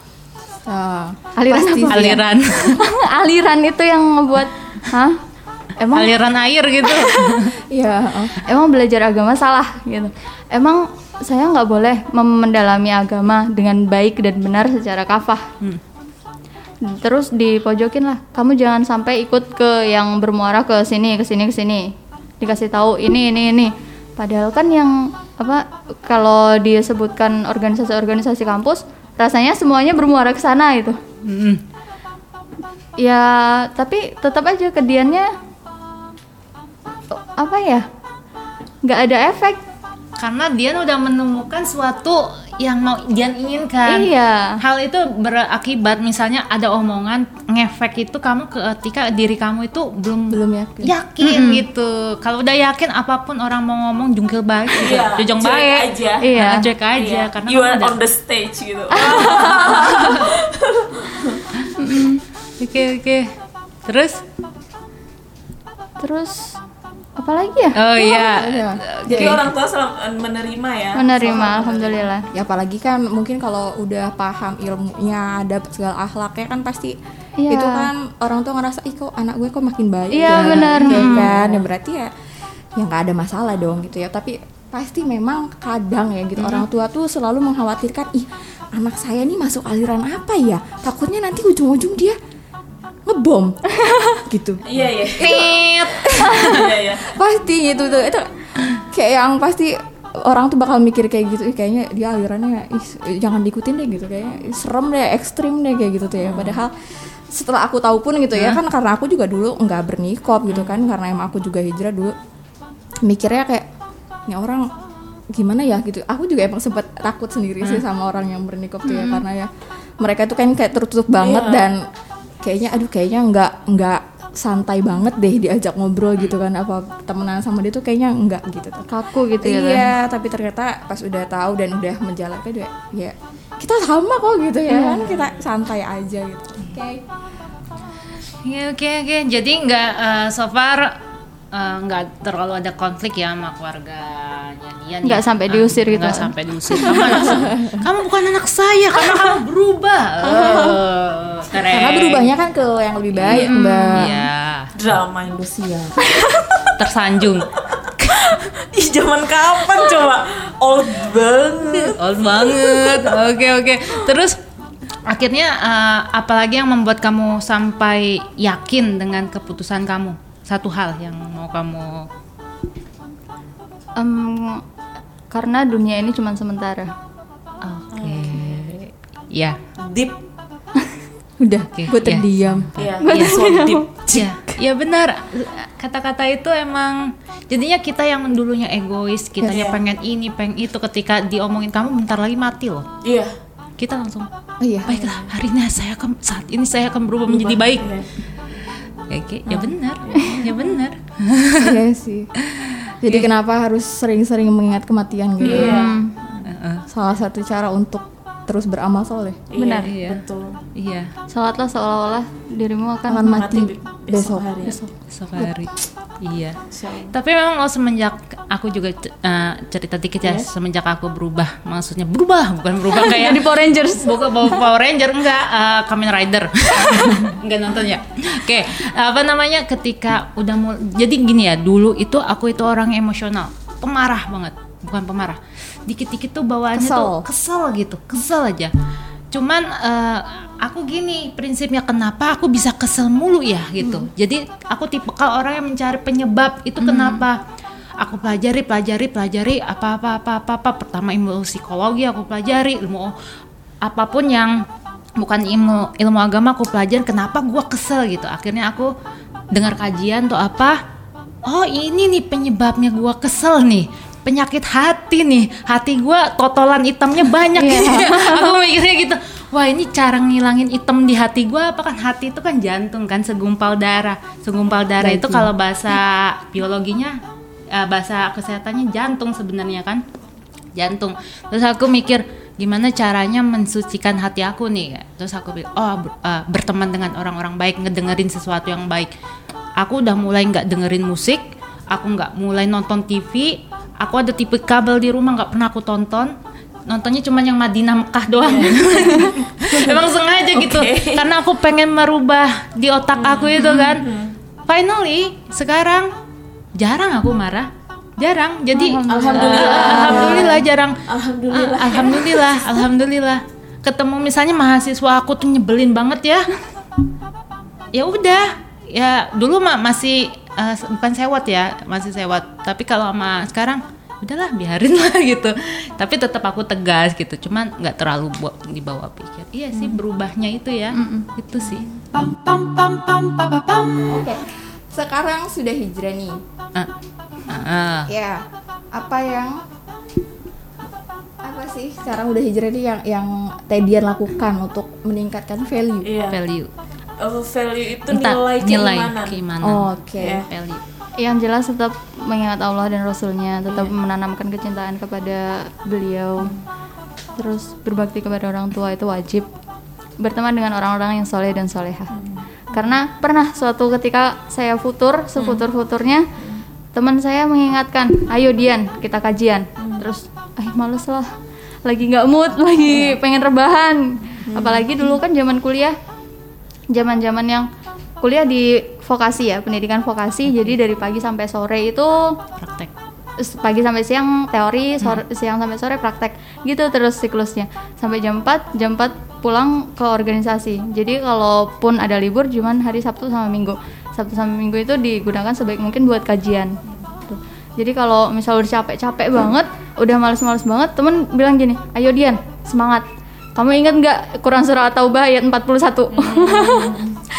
Ah, aliran Pasti apa. Aliran. [laughs] aliran itu yang ngebuat hah? Emang? Aliran air gitu. Iya, [laughs] emang belajar agama salah gitu. Emang saya nggak boleh mendalami agama dengan baik dan benar secara kafah. Terus dipojokin lah kamu jangan sampai ikut ke yang bermuara ke sini ke sini ke sini. Dikasih tahu ini ini ini padahal kan yang apa kalau disebutkan organisasi-organisasi kampus rasanya semuanya bermuara ke sana itu Mm. ya tapi tetap aja kediannya apa ya nggak ada efek Karena dia udah menemukan suatu yang mau dia inginkan. Iya. Hal itu berakibat misalnya ada omongan ngefek itu kamu ketika diri kamu itu belum Belum yakin. yakin gitu. Kalau udah yakin apa pun orang mau ngomong jungkil baik gitu. Iya, Jujung cuek baik. aja. Iya. Nah, cuek aja Iya. karena you are udah- on the stage gitu. [laughs] [laughs] Oke oke. Terus? terus apa lagi ya Oh iya. Jadi orang tua selalu menerima ya. menerima alhamdulillah Ya apalagi kan mungkin kalau udah paham ilmunya, ada segala akhlaknya kan pasti Iya. itu kan orang tua ngerasa ih kok anak gue kok makin baik Iya, ya?" benar. ya Hmm. kan ya berarti ya ya nggak ada masalah dong gitu ya tapi pasti memang kadang ya gitu orang tua tuh selalu mengkhawatirkan ih anak saya nih masuk aliran apa ya takutnya nanti ujung-ujung dia ngebom? Gitu. [laughs] Iya iya. Tit. [laughs] Iya iya. pasti gitu tuh. Itu kayak yang pasti orang tuh bakal mikir kayak gitu. Ih, kayaknya dia alirannya ih, jangan diikutin deh gitu. Kayaknya ih, serem deh ekstrim deh kayak gitu tuh ya. Padahal setelah aku tahu pun gitu ya kan karena aku juga dulu nggak bernikop gitu kan. Karena emang aku juga hijrah dulu. Mikirnya kayak ini orang gimana ya? Gitu. Aku juga emang sempat takut sendiri sih sama orang yang bernikop tuh ya. Karena ya mereka tuh kan kayak tertutup banget dan kayaknya aduh kayaknya nggak nggak santai banget deh diajak ngobrol gitu kan. Apa temenan sama dia tuh kayaknya enggak gitu. Tuh kaku gitu ya iya tapi ternyata pas udah tahu dan udah menjalankan dia ya kita sama kok gitu ya kan? Kita santai aja gitu. Oke. Ya, oke oke. Jadi nggak eh, so far eh, nggak terlalu ada konflik ya sama keluarganya dia. Nggak sampai Ah, diusir gitu. Nggak sampai diusir. Kamu, anak- kamu bukan anak saya karena kamu berubah. Oh, [laughs] keren. karena berubahnya kan ke yang lebih baik mbak Iya. Drama Indonesia. [laughs] Tersanjung. [laughs] Ih zaman kapan coba? Old banget. Old banget. Oke oke. Terus akhirnya eh, apalagi yang membuat kamu sampai yakin dengan keputusan kamu? Satu hal yang mau kamu Em, karena dunia ini cuma sementara Oke. Ya. Deep. [laughs] udah Oke, gue ya. terdiam Iya. So deep. [laughs] Ya, ya benar. Kata-kata itu emang jadinya kita yang dulunya egois, kitanya Iya. pengen ini, pengen itu ketika diomongin kamu bentar lagi mati loh. Iya. Kita langsung oh iya baiklah hari ini saya akan saat ini saya akan berubah menjadi baik. Iya. Ya, oke, ya benar. [laughs] Ya benar. iya sih. Jadi kenapa harus sering-sering mengingat kematian gitu? Hmm, salah satu cara untuk terus beramal soleh Benar. Iya. Betul. Iya, sholatlah seolah-olah dirimu akan akan mati Mati be- besok hari. esok hari. Iya. Tapi memang lo semenjak aku juga eh, cerita dikit ya, semenjak aku berubah, maksudnya berubah bukan berubah [laughs] kayak di Power Rangers [laughs] bukan bawa Power Ranger enggak uh, Kamen Rider [laughs] enggak nonton ya oke apa namanya ketika udah mau jadi gini ya dulu itu aku itu orang emosional pemarah banget bukan pemarah dikit-dikit tuh bawaannya Kesel. tuh kesel. gitu kesel aja. Cuman uh, aku gini prinsipnya kenapa aku bisa kesel mulu ya gitu. Jadi aku tipe kalau orang yang mencari penyebab itu kenapa? Aku pelajari pelajari pelajari apa apa apa apa, apa. pertama ilmu psikologi aku pelajari ilmu apa pun yang bukan ilmu ilmu agama aku pelajari kenapa gua kesel gitu. Akhirnya aku dengar kajian tuh apa? Oh ini nih penyebabnya gua kesel nih penyakit hati nih. Hati gua totolan hitamnya banyak [laughs] aku mikirnya gitu. Wah ini cara ngilangin hitam di hati gua apa kan? Hati itu kan jantung kan segumpal darah. Segumpal darah itu kalau bahasa biologinya eh, bahasa kesehatannya jantung sebenarnya kan. Jantung. Terus aku mikir gimana caranya mensucikan hati aku nih? Terus aku pikir oh ber- eh, berteman dengan orang-orang baik ngedengerin sesuatu yang baik. Aku udah mulai nggak dengerin musik aku nggak mulai nonton TV aku ada tipe kabel di rumah nggak pernah aku tonton. Nontonnya cuma yang Madinah Mekah doang. [laughs] Emang sengaja gitu. Karena aku pengen merubah di otak aku itu kan. finally sekarang jarang aku marah. Jarang. Jadi Alhamdulillah. alhamdulillah jarang. Alhamdulillah. Ah, alhamdulillah alhamdulillah. Ketemu misalnya mahasiswa aku tuh nyebelin banget ya. Ya udah. Ya dulu mah masih eh, bukan sewot ya masih sewot tapi kalau sama sekarang udahlah biarin [laughs] lah gitu tapi tetap aku tegas gitu cuman nggak terlalu dibawa pikir iya sih berubahnya itu ya itu sih Oke. Sekarang sudah hijrah nih. Ah, ah, ah. Ya. Apa yang apa sih cara udah hijrah ini yang yang Tedian lakukan untuk meningkatkan value? Iya. value Oh, value itu entah nilai nilai keimanan. keimanan. Oke. Ya. value. Yang jelas tetap mengingat Allah dan Rasulnya tetap menanamkan kecintaan kepada beliau. Terus berbakti kepada orang tua itu wajib. Berteman dengan orang-orang yang soleh dan soleha karena pernah suatu ketika saya futur sefutur-futurnya teman saya mengingatkan ayo Dian kita kajian. Terus eh males lah. Lagi nggak mood lagi pengen rebahan. Apalagi dulu kan zaman kuliah zaman-zaman yang kuliah di vokasi ya pendidikan vokasi. Jadi dari pagi sampai sore itu praktek. pagi sampai siang teori sore, siang sampai sore praktek. Gitu terus siklusnya. Sampai jam 4 jam 4 pulang ke organisasi. Jadi kalaupun ada libur cuman hari Sabtu sama Minggu. Sabtu sama Minggu itu digunakan sebaik mungkin buat kajian. Tuh. jadi kalau misal udah capek-capek banget udah males-males banget temen bilang gini ayo Dian semangat kamu ingat nggak Quran surah At-Taubah ayat 41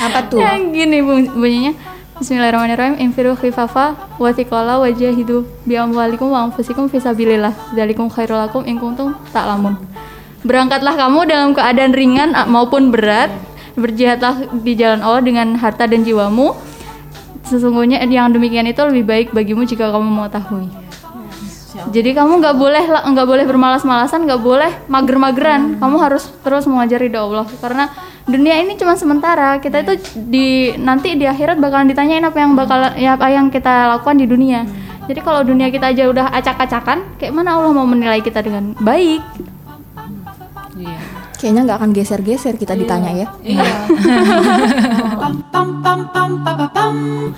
Apa [laughs] tuh? yang gini bun- bunyinya Bismillahirrahmanirrahim infiru khifafa wa thiqala wajahidu bi amwalikum wa anfusikum fisabilillah dzalikum khairul lakum in kuntum ta'lamun. Berangkatlah kamu dalam keadaan ringan maupun berat berjihadlah di jalan Allah dengan harta dan jiwamu. Sesungguhnya yang demikian itu lebih baik bagimu jika kamu mengetahui jadi kamu nggak boleh nggak boleh bermalas-malasan nggak boleh mager-mageran. Kamu harus terus mengajar ridho Allah. Karena dunia ini cuma sementara. Kita itu di nanti di akhirat bakalan ditanyain apa yang bakal ya apa yang kita lakukan di dunia. Jadi kalau dunia kita aja udah acak-acakan kayak mana Allah mau menilai kita dengan baik? Iya. Kayaknya nggak akan geser-geser kita ditanya ya. [laughs]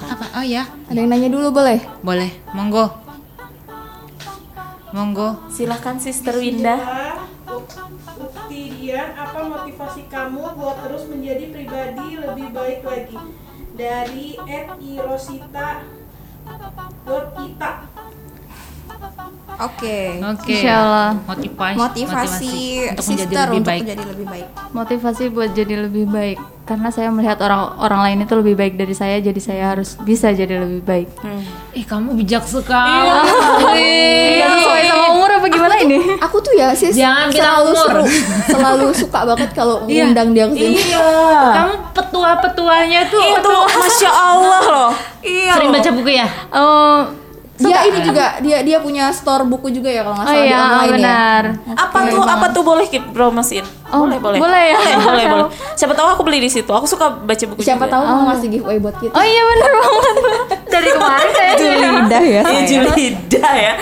apa? Oh ya Ada yang nanya dulu boleh? boleh. Monggo monggo Silahkan Sister Winda. Ukti Dian, apa motivasi kamu buat terus menjadi pribadi lebih baik lagi? Dari @irosita ita Oke. oke Insya Allah. motivasi Motivasi, untuk menjadi sister lebih untuk baik menjadi lebih baik. motivasi buat jadi lebih baik karena saya melihat orang orang lain itu lebih baik dari saya jadi saya harus bisa jadi lebih baik ih kamu bijak sekali Iya, sesuai sama umur apa gimana ini Aku tuh ya sis Jangan bilang selalu umur. seru, selalu suka banget kalau Iya. ngundang dia ke sini. Iya. kamu petua-petuanya tuh Itu masya Allah loh. Iya. sering baca buku ya Oh, Dia ini juga dia dia punya store buku juga ya kalau nggak oh salah di iya online ya. benar. Apa tuh apa tuh boleh kita promosiin? Oh, boleh boleh. boleh ya? Boleh boleh boleh. [laughs] Siapa tahu aku beli di situ. Aku suka baca buku Siapa juga. tahu mau ngasih giveaway buat kita. Oh iya benar [laughs] banget. Dari kemarin saya lidah ya. Iya Julida ya.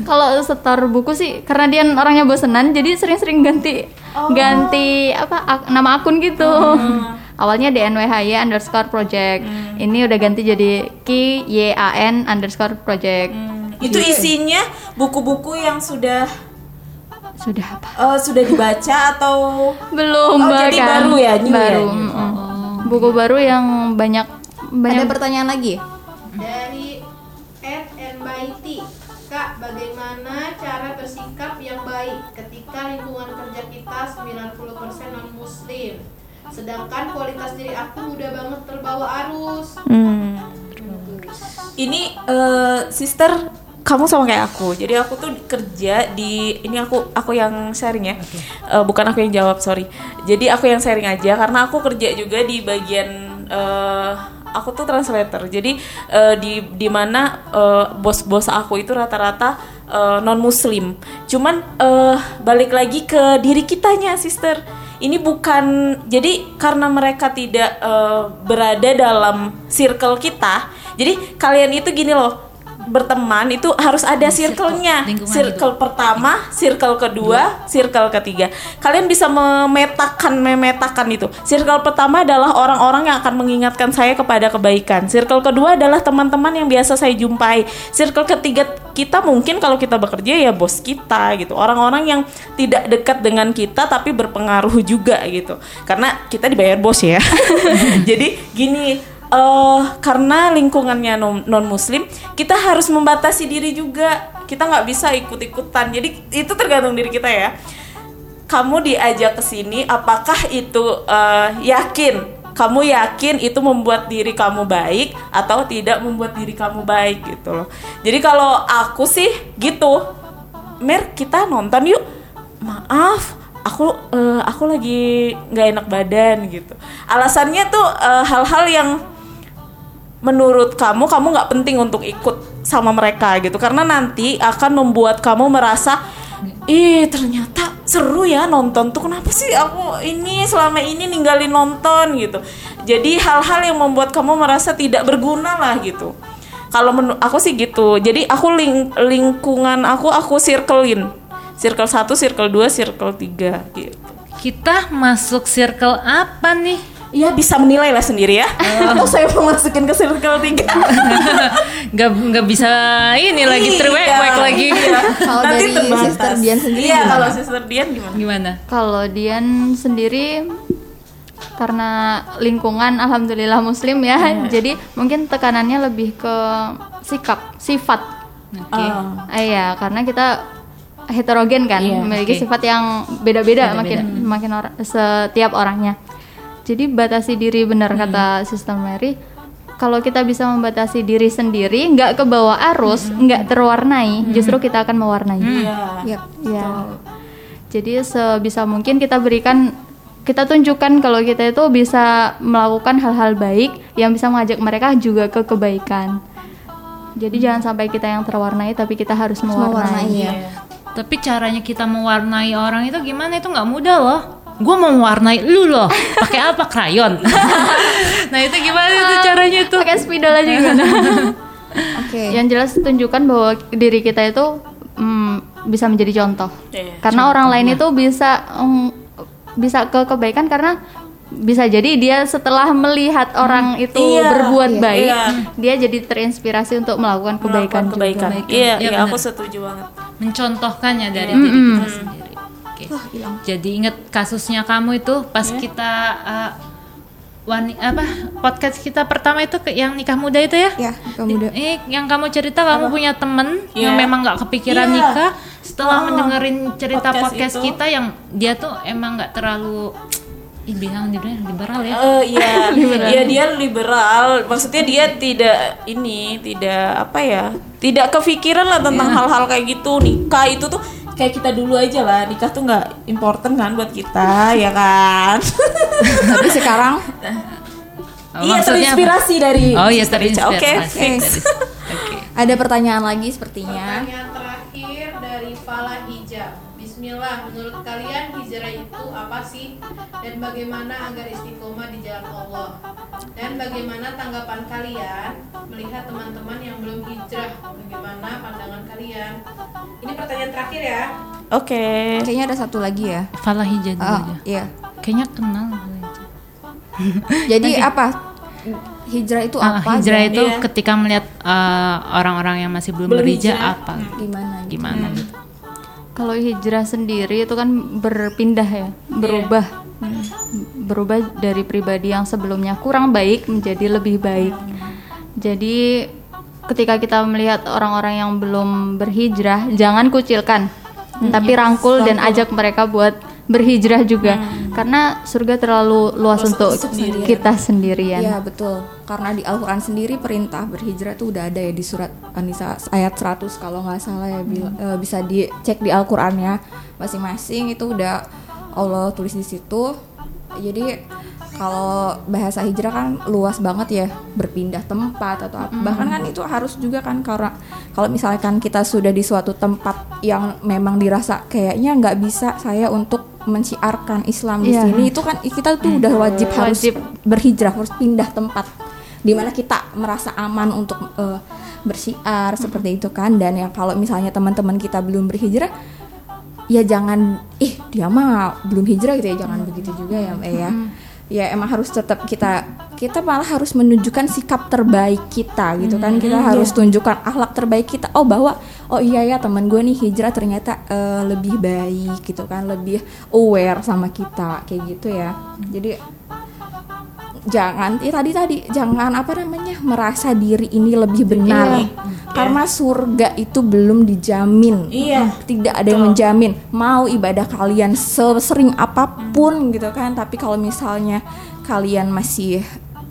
kalau setor buku sih karena dia orangnya bosenan jadi sering-sering ganti ganti apa ak- nama akun gitu. Awalnya DNWHY underscore project. Ini udah ganti jadi K Y A N underscore project. Itu isinya buku-buku yang sudah Sudah apa? eh, sudah dibaca atau Belum Oh, jadi baru ya, new ya, baru. new. mm-mm. Buku baru yang banyak Ada banyak pertanyaan lagi? dari @nbaiti. Kak, bagaimana cara bersikap yang baik ketika lingkungan kerja kita 90% non muslim? Sedangkan kualitas diri aku mudah banget terbawa arus. Ini eh, sister kamu sama kayak aku. Jadi aku tuh kerja di ini aku aku yang sharing ya. Eh, bukan aku yang jawab, sorry. Jadi aku yang sharing aja karena aku kerja juga di bagian eh, aku tuh translator. Jadi eh, di di mana eh, bos-bos aku itu rata-rata non muslim. Cuman eh, balik lagi ke diri kitanya, sister. Ini bukan jadi karena mereka tidak eh, berada dalam circle kita. Jadi kalian itu gini loh berteman itu harus ada circle-nya. Circle pertama, circle kedua, circle ketiga. Kalian bisa memetakan memetakan itu. Circle pertama adalah orang-orang yang akan mengingatkan saya kepada kebaikan. Circle kedua adalah teman-teman yang biasa saya jumpai. Circle ketiga kita mungkin kalau kita bekerja ya bos kita gitu. Orang-orang yang tidak dekat dengan kita tapi berpengaruh juga gitu. Karena kita dibayar bos ya. [laughs] Jadi gini, eh karena lingkungannya non muslim kita harus membatasi diri juga. Kita nggak bisa ikut ikutan jadi itu tergantung diri kita ya. Kamu diajak ke sini apakah itu eh, yakin? Kamu yakin itu membuat diri kamu baik atau tidak membuat diri kamu baik gitu loh. Jadi kalau aku sih gitu. Mer kita nonton yuk. Maaf aku eh, aku lagi nggak enak badan gitu. Alasannya tuh hal-hal yang menurut kamu kamu nggak penting untuk ikut sama mereka gitu. Karena nanti akan membuat kamu merasa ih ternyata seru ya nonton tuh. Kenapa sih aku ini selama ini ninggalin nonton? gitu. Jadi hal-hal yang membuat kamu merasa tidak berguna lah gitu. Kalau aku sih gitu. Jadi aku ling lingkungan aku aku circlein. Circle 1 circle 2 circle 3 gitu. Kita masuk circle apa nih? Iya bisa menilai lah sendiri ya atau saya mau masukin ke circle 3 [laughs] Nggak nggak bisa ini lagi Iya. terwek-wek lagi. Kalau Nanti dari terbatas. Sister Dian sendiri Iya, gimana? kalau Sister Dian gimana? Gimana? Kalau Dian sendiri karena lingkungan alhamdulillah muslim ya. Jadi mungkin tekanannya lebih ke sikap, sifat. Oke. Eh, Iya, karena kita heterogen kan, Iya, memiliki oke. sifat yang beda-beda makin makin orang setiap orangnya. Jadi batasi diri benar kata Sister Mary. Kalau kita bisa membatasi diri sendiri, nggak ke bawah arus, nggak terwarnai, justru kita akan mewarnai. Iya. Yap. Ya. Jadi sebisa mungkin kita berikan kita tunjukkan kalau kita itu bisa melakukan hal-hal baik yang bisa mengajak mereka juga ke kebaikan. Jadi jangan sampai kita yang terwarnai tapi kita harus Mewarnai mewarnai. ya. Tapi caranya kita mewarnai orang itu gimana? Itu nggak mudah loh. Gue mau mewarnai lu loh. Pakai apa? Krayon. [laughs] nah itu gimana itu caranya tuh? Pakai spidol aja gimana? [laughs] Oke. yang jelas tunjukkan bahwa diri kita itu mm, bisa menjadi contoh. Iya, karena orang lain itu bisa mm, bisa ke kebaikan karena bisa jadi dia setelah melihat orang itu Iya, berbuat iya, baik, iya. dia jadi terinspirasi untuk melakukan kebaikan, Melakukan kebaikan. juga. Iya, Iya, iya, aku setuju banget. Mencontohkannya dari diri kita sendiri. Oke. Jadi inget kasusnya kamu itu pas kita uh, wani apa podcast kita pertama itu ke- yang nikah muda itu ya? Ya, kamu udah Eh, yang kamu cerita kamu punya temen yang Iya. memang nggak kepikiran Iya. nikah setelah Oh, mendengerin cerita podcast podcast, itu. kita yang dia tuh emang nggak terlalu ih bilang dia liberal ya. Eh iya, [laughs] iya dia liberal. Maksudnya dia tidak ini, tidak apa ya, tidak kepikiran lah tentang hal-hal kayak gitu. Nikah itu tuh kayak kita dulu aja lah. Nikah tuh nggak important kan buat kita, [laughs] ya kan? [laughs] tapi sekarang Oh, iya, maksudnya apa? terinspirasi dari. Oh iya terinspirasi. Oke, oke. Oke. ada pertanyaan lagi sepertinya. Pertanyaan Bismillah, menurut kalian hijrah itu apa sih? Dan bagaimana agar istiqomah di jalan Allah? Dan bagaimana tanggapan kalian melihat teman-teman yang belum hijrah? Bagaimana pandangan kalian? Ini pertanyaan terakhir ya. Oke. Kayaknya ada satu lagi ya. Falah hijau dulu Oh, aja. iya. Kayaknya kenal. [laughs] Jadi apa? Hijrah itu Ah, apa? hijrah itu Iya. ketika melihat uh, orang-orang yang masih belum, Belum berhijrah hijrah. apa? gimana? Gimana gitu? Kalau hijrah sendiri itu kan berpindah ya, berubah. Berubah dari pribadi yang sebelumnya kurang baik menjadi lebih baik. Jadi ketika kita melihat orang-orang yang belum berhijrah, jangan kucilkan, tapi rangkul dan ajak mereka buat berhijrah juga karena surga terlalu luas untuk kita sendirian. Iya betul. Karena di Al-Quran sendiri perintah berhijrah tuh udah ada ya di surat An-Nisa ayat 100 kalau nggak salah ya bil- eh, bisa dicek di Al-Qurannya masing-masing itu udah Allah tulis di situ. Jadi kalau bahasa hijrah kan luas banget ya berpindah tempat atau apa. Bahkan kan itu harus juga kan karena kalau misalkan kita sudah di suatu tempat yang memang dirasa kayaknya nggak bisa saya untuk menciarkan Islam di Iya. sini itu kan kita tuh udah wajib harus Wajib. berhijrah harus pindah tempat di mana kita merasa aman untuk eh, bersiar seperti itu kan. Dan yang kalau misalnya teman-teman kita belum berhijrah ya jangan ih dia mah belum hijrah gitu ya jangan begitu juga ya Mbak ya ya emang harus tetap kita kita malah harus menunjukkan sikap terbaik kita gitu kan. Kita harus tunjukkan akhlak terbaik kita. Oh bahwa oh iya ya teman gue nih hijrah ternyata eh, lebih baik gitu kan lebih aware sama kita kayak gitu ya. Jadi jangan eh, tadi tadi jangan apa namanya merasa diri ini lebih benar karena surga itu belum dijamin Iya. tidak ada yang menjamin mau ibadah kalian sesering apa pun gitu kan tapi kalau misalnya kalian masih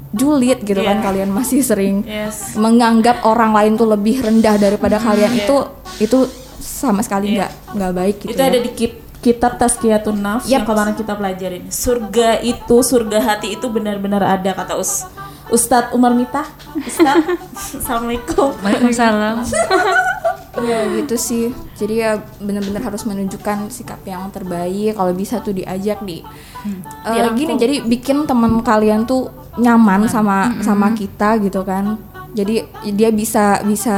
julid gitu kan Iya. kalian masih sering Yes. menganggap orang lain tuh lebih rendah daripada kalian Iya. itu itu sama sekali Iya. nggak nggak baik gitu itu ya. ada di kit- kitab Tazkiyatun Nafs yang Yap. kemarin kita pelajarin. Surga itu, surga hati itu benar-benar ada kata Us Ustadz Umar Mita. Ustadz, [laughs] Assalamualaikum. Waalaikumsalam. [laughs] Ya gitu sih. Jadi ya benar-benar harus menunjukkan sikap yang terbaik. Kalau bisa tuh diajak di Eh, Dirangkul. gini. Jadi bikin teman kalian tuh nyaman sama sama kita gitu kan. Jadi dia bisa bisa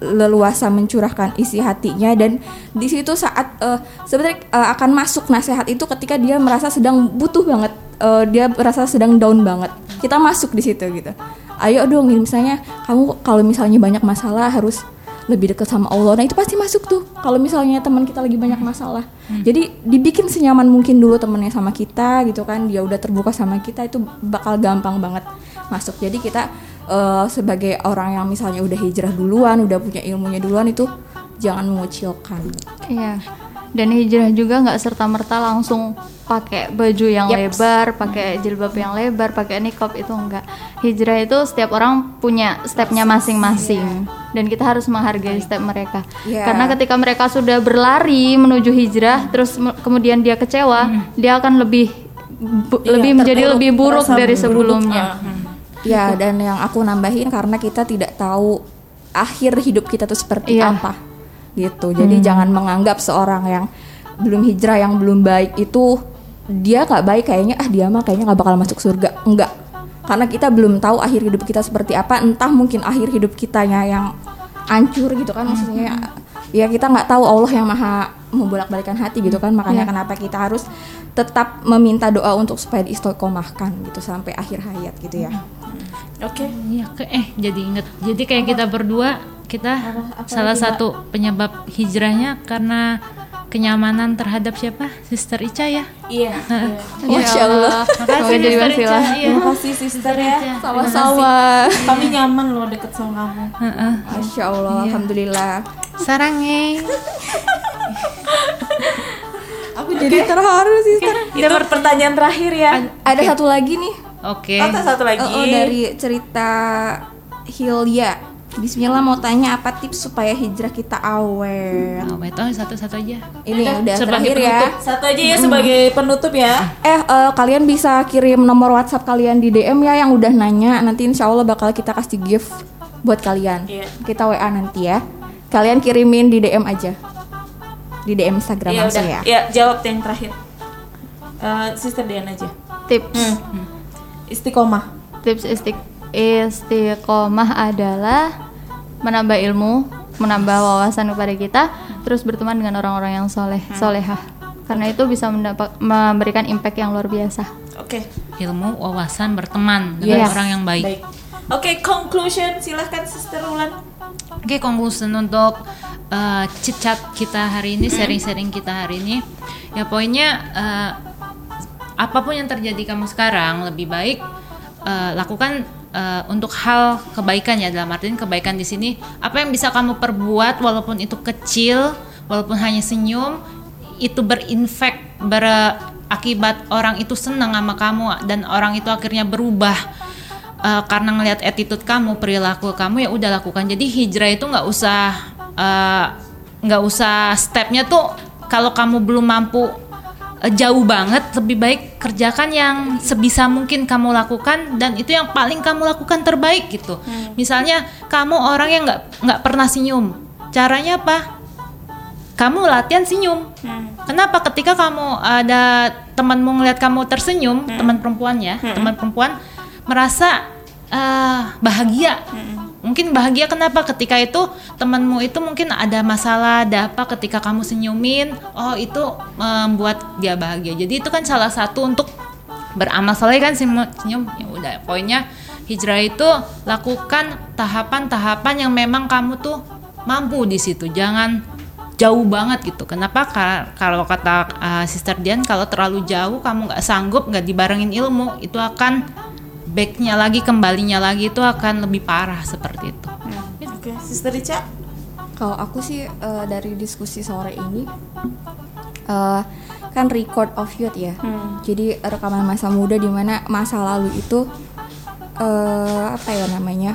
leluasa mencurahkan isi hatinya dan di situ saat eh, sebenarnya eh, akan masuk nasihat itu ketika dia merasa sedang butuh banget eh, dia merasa sedang down banget. Kita masuk di situ gitu. Ayo dong misalnya kamu kalau misalnya banyak masalah harus lebih dekat sama Allah. Nah itu pasti masuk tuh kalau misalnya teman kita lagi banyak masalah. Jadi dibikin senyaman mungkin dulu temennya sama kita gitu kan. Dia udah terbuka sama kita itu bakal gampang banget masuk. Jadi kita eh, sebagai orang yang misalnya udah hijrah duluan udah punya ilmunya duluan itu jangan mengucilkan Iya. Dan hijrah juga nggak serta merta langsung pakai baju yang Yaps. lebar, pakai jilbab yang lebar, pakai niqab itu enggak. Hijrah itu setiap orang punya stepnya masing-masing dan kita harus menghargai step mereka. Iya. Karena ketika mereka sudah berlari menuju hijrah, terus kemudian dia kecewa, dia akan lebih bu- Iya, lebih menjadi lebih buruk dari buruk. sebelumnya. Ah, hmm. Ya, dan yang aku nambahin karena kita tidak tahu akhir hidup kita tuh seperti Iya. apa. Gitu. Jadi jangan menganggap seorang yang belum hijrah yang belum baik itu dia nggak baik kayaknya ah dia mah kayaknya nggak bakal masuk surga. Enggak. Karena kita belum tahu akhir hidup kita seperti apa, entah mungkin akhir hidup kitanya yang hancur gitu kan maksudnya ya kita nggak tahu Allah yang maha membolak-balikan hati gitu kan makanya kenapa kita harus tetap meminta doa untuk supaya diistiqomahkan gitu sampai akhir hayat gitu ya. Oke. Iya, ke- eh jadi inget. Jadi kayak kita berdua kita salah satu penyebab hijrahnya karena kenyamanan terhadap siapa? Sister Ica ya. Iya. iya. Masya Allah. Jadi Sister wasilah. Ica. Iya. Terima kasih sister ya. Sama-sama. Kami nyaman loh deket sama kamu. Heeh. Masya Allah, Alhamdulillah. Sarangnya. Aku jadi terharu sih. Itu pertanyaan terakhir ya. Ada satu lagi nih. Oke. Oh, ada satu lagi. Oh, oh, dari cerita Hilya. Bismillah mau tanya apa tips supaya hijrah kita awet. Oh, wait, oh, satu-satu aja. Ini udah sebagai terakhir ya. Satu aja ya sebagai penutup ya. Eh, eh, kalian bisa kirim nomor WhatsApp kalian di DM ya yang udah nanya. Nanti insya Allah bakal kita kasih gift buat kalian. Iya. Kita WA nanti ya. Kalian kirimin di DM aja. Di DM Instagram Ya langsung udah. ya. Ya jawab yang terakhir. Eh, sister Dian aja. Tips Istiqomah. tips istik istiqomah adalah menambah ilmu, menambah wawasan kepada kita, terus berteman dengan orang-orang yang soleh, solehah. Karena itu bisa mendapat memberikan impact yang luar biasa. Oke. Ilmu, wawasan, berteman dengan Yes. orang yang baik. Baik. Oke, conclusion silahkan Sister Ulan. Oke, conclusion untuk uh, chit-chat kita hari ini, sharing-sharing kita hari ini. Ya poinnya uh, apa pun yang terjadi kamu sekarang lebih baik uh, lakukan uh, untuk hal kebaikan ya dalam artian kebaikan di sini apa yang bisa kamu perbuat walaupun itu kecil, walaupun hanya senyum itu berinfek berakibat orang itu senang sama kamu dan orang itu akhirnya berubah eh, karena ngelihat attitude kamu perilaku kamu ya udah lakukan. Jadi hijrah itu nggak usah eh, nggak usah stepnya tuh kalau kamu belum mampu jauh banget lebih baik kerjakan yang sebisa mungkin kamu lakukan dan itu yang paling kamu lakukan terbaik gitu. Misalnya kamu orang yang nggak nggak pernah senyum. Caranya apa? Kamu latihan senyum. Kenapa? Ketika kamu ada temanmu ngeliat kamu tersenyum teman perempuan ya teman perempuan merasa eh, bahagia mungkin bahagia kenapa? Ketika itu temanmu itu mungkin ada masalah ada apa ketika kamu senyumin oh itu membuat dia bahagia. Jadi itu kan salah satu untuk beramal soleh kan? Senyum ya udah. Poinnya hijrah itu lakukan tahapan-tahapan yang memang kamu tuh mampu di situ. Jangan jauh banget gitu. Kenapa? Ka- kalau kata uh, Sister Dian kalau terlalu jauh kamu nggak sanggup nggak dibarengin ilmu itu akan backnya lagi kembalinya lagi itu akan lebih parah seperti itu Oke, Sister Ica. Kalau aku sih eh, dari diskusi sore ini eh, kan record of youth ya. Jadi rekaman masa muda di mana masa lalu itu eh, apa ya namanya?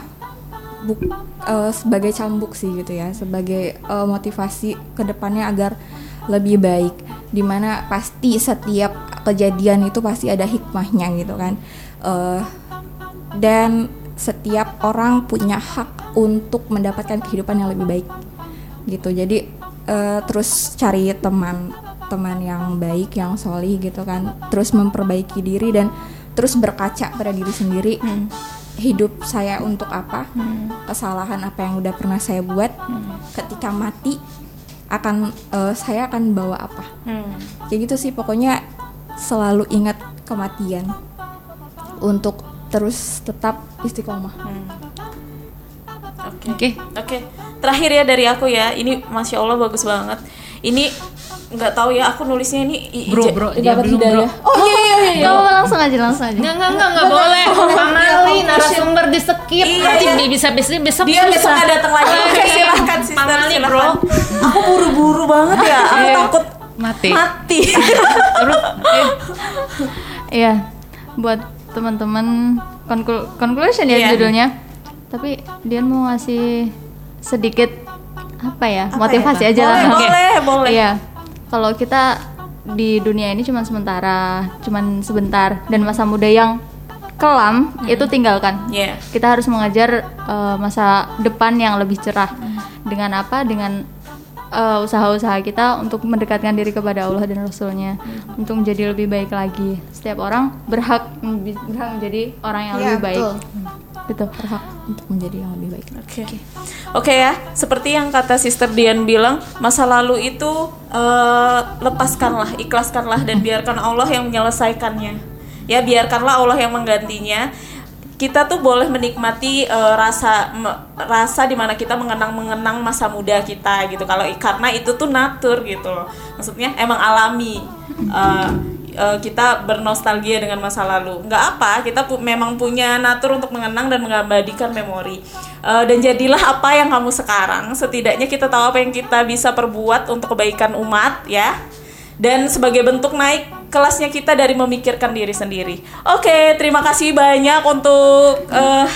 Buk, eh, sebagai cambuk sih gitu ya, sebagai eh, motivasi ke depannya agar lebih baik. Di mana pasti setiap kejadian itu pasti ada hikmahnya gitu kan. Eh, dan setiap orang punya hak untuk mendapatkan kehidupan yang lebih baik. Gitu. Jadi eh, terus cari teman teman yang baik yang solih gitu kan. Terus memperbaiki diri dan terus berkaca pada diri sendiri. Hidup saya untuk apa? Kesalahan apa yang udah pernah saya buat? Ketika mati akan eh, saya akan bawa apa? Kayak gitu sih. Pokoknya selalu ingat kematian. Untuk terus tetap istiqomah Oke. Oke. Oke. Terakhir ya dari aku ya. Ini masya Allah bagus banget. Ini nggak tahu ya aku nulisnya ini i- bro bro dia belum bro Oh iya iya iya. iya. Kamu langsung aja langsung aja. Nggak, nggak, nggak, nggak boleh. Pamali narasumber di skip. Iya. Nanti dia bisa bisa besok Dia besok nggak datang lagi. Oke silahkan sister Pamali, bro. Aku buru-buru banget ya. Aku Iya. takut Mati. mati. Terus, eh, Iya, buat teman-teman conclu- conclusion ya Iya. judulnya. Tapi Dian mau ngasih sedikit apa ya Apa motivasi ya, aja lah. Boleh, Oke. boleh, boleh. Iya, kalau kita di dunia ini cuma sementara, cuman sebentar dan masa muda yang kelam itu tinggalkan. Iya. Kita harus mengajar eh, masa depan yang lebih cerah. Dengan apa? Dengan eh, usaha-usaha kita untuk mendekatkan diri kepada Allah dan Rasulnya untuk menjadi lebih baik lagi. Setiap orang berhak berhak menjadi orang yang Iya, lebih baik. betul. Gitu. berhak untuk menjadi yang lebih baik Oke. Oke ya, seperti yang kata Sister Dian bilang, masa lalu itu eh, lepaskanlah, ikhlaskanlah dan biarkan Allah yang menyelesaikannya. Ya, biarkanlah Allah yang menggantinya. Kita tuh boleh menikmati eh, rasa me- rasa di mana kita mengenang-mengenang masa muda kita gitu. Kalau karena itu tuh natur gitu loh. Maksudnya emang alami. Eh, eh, kita bernostalgia dengan masa lalu. Nggak apa, kita pu- memang punya natur untuk mengenang dan mengabadikan memori. Eh, dan jadilah apa yang kamu sekarang. Setidaknya kita tahu apa yang kita bisa perbuat untuk kebaikan umat, ya. Dan sebagai bentuk naik kelasnya kita dari memikirkan diri sendiri. Oke, terima kasih banyak untuk eh,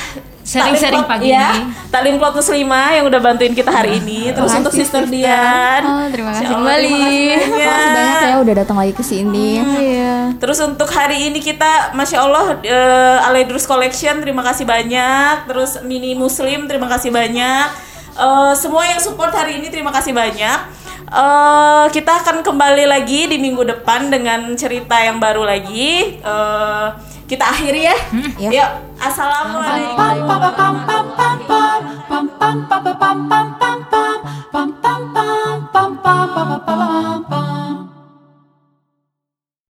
Sharing-sharing pagi ya, ini. Taklim Plot Muslimah yang udah bantuin kita hari ini. Terus untuk Sister Dian. Oh, terima kasih Allah, kembali. terima kasih banyak. Terima banyak ya udah datang lagi ke sini. Iya. Terus untuk hari ini kita, masya Allah, eh, Aledrus Collection, terima kasih banyak. Terus Mini Muslim, terima kasih banyak. Eh, semua yang support hari ini, terima kasih banyak. Eh, kita akan kembali lagi di minggu depan dengan cerita yang baru lagi. Eh, kita akhiri ya. ya. Yuk, assalamualaikum.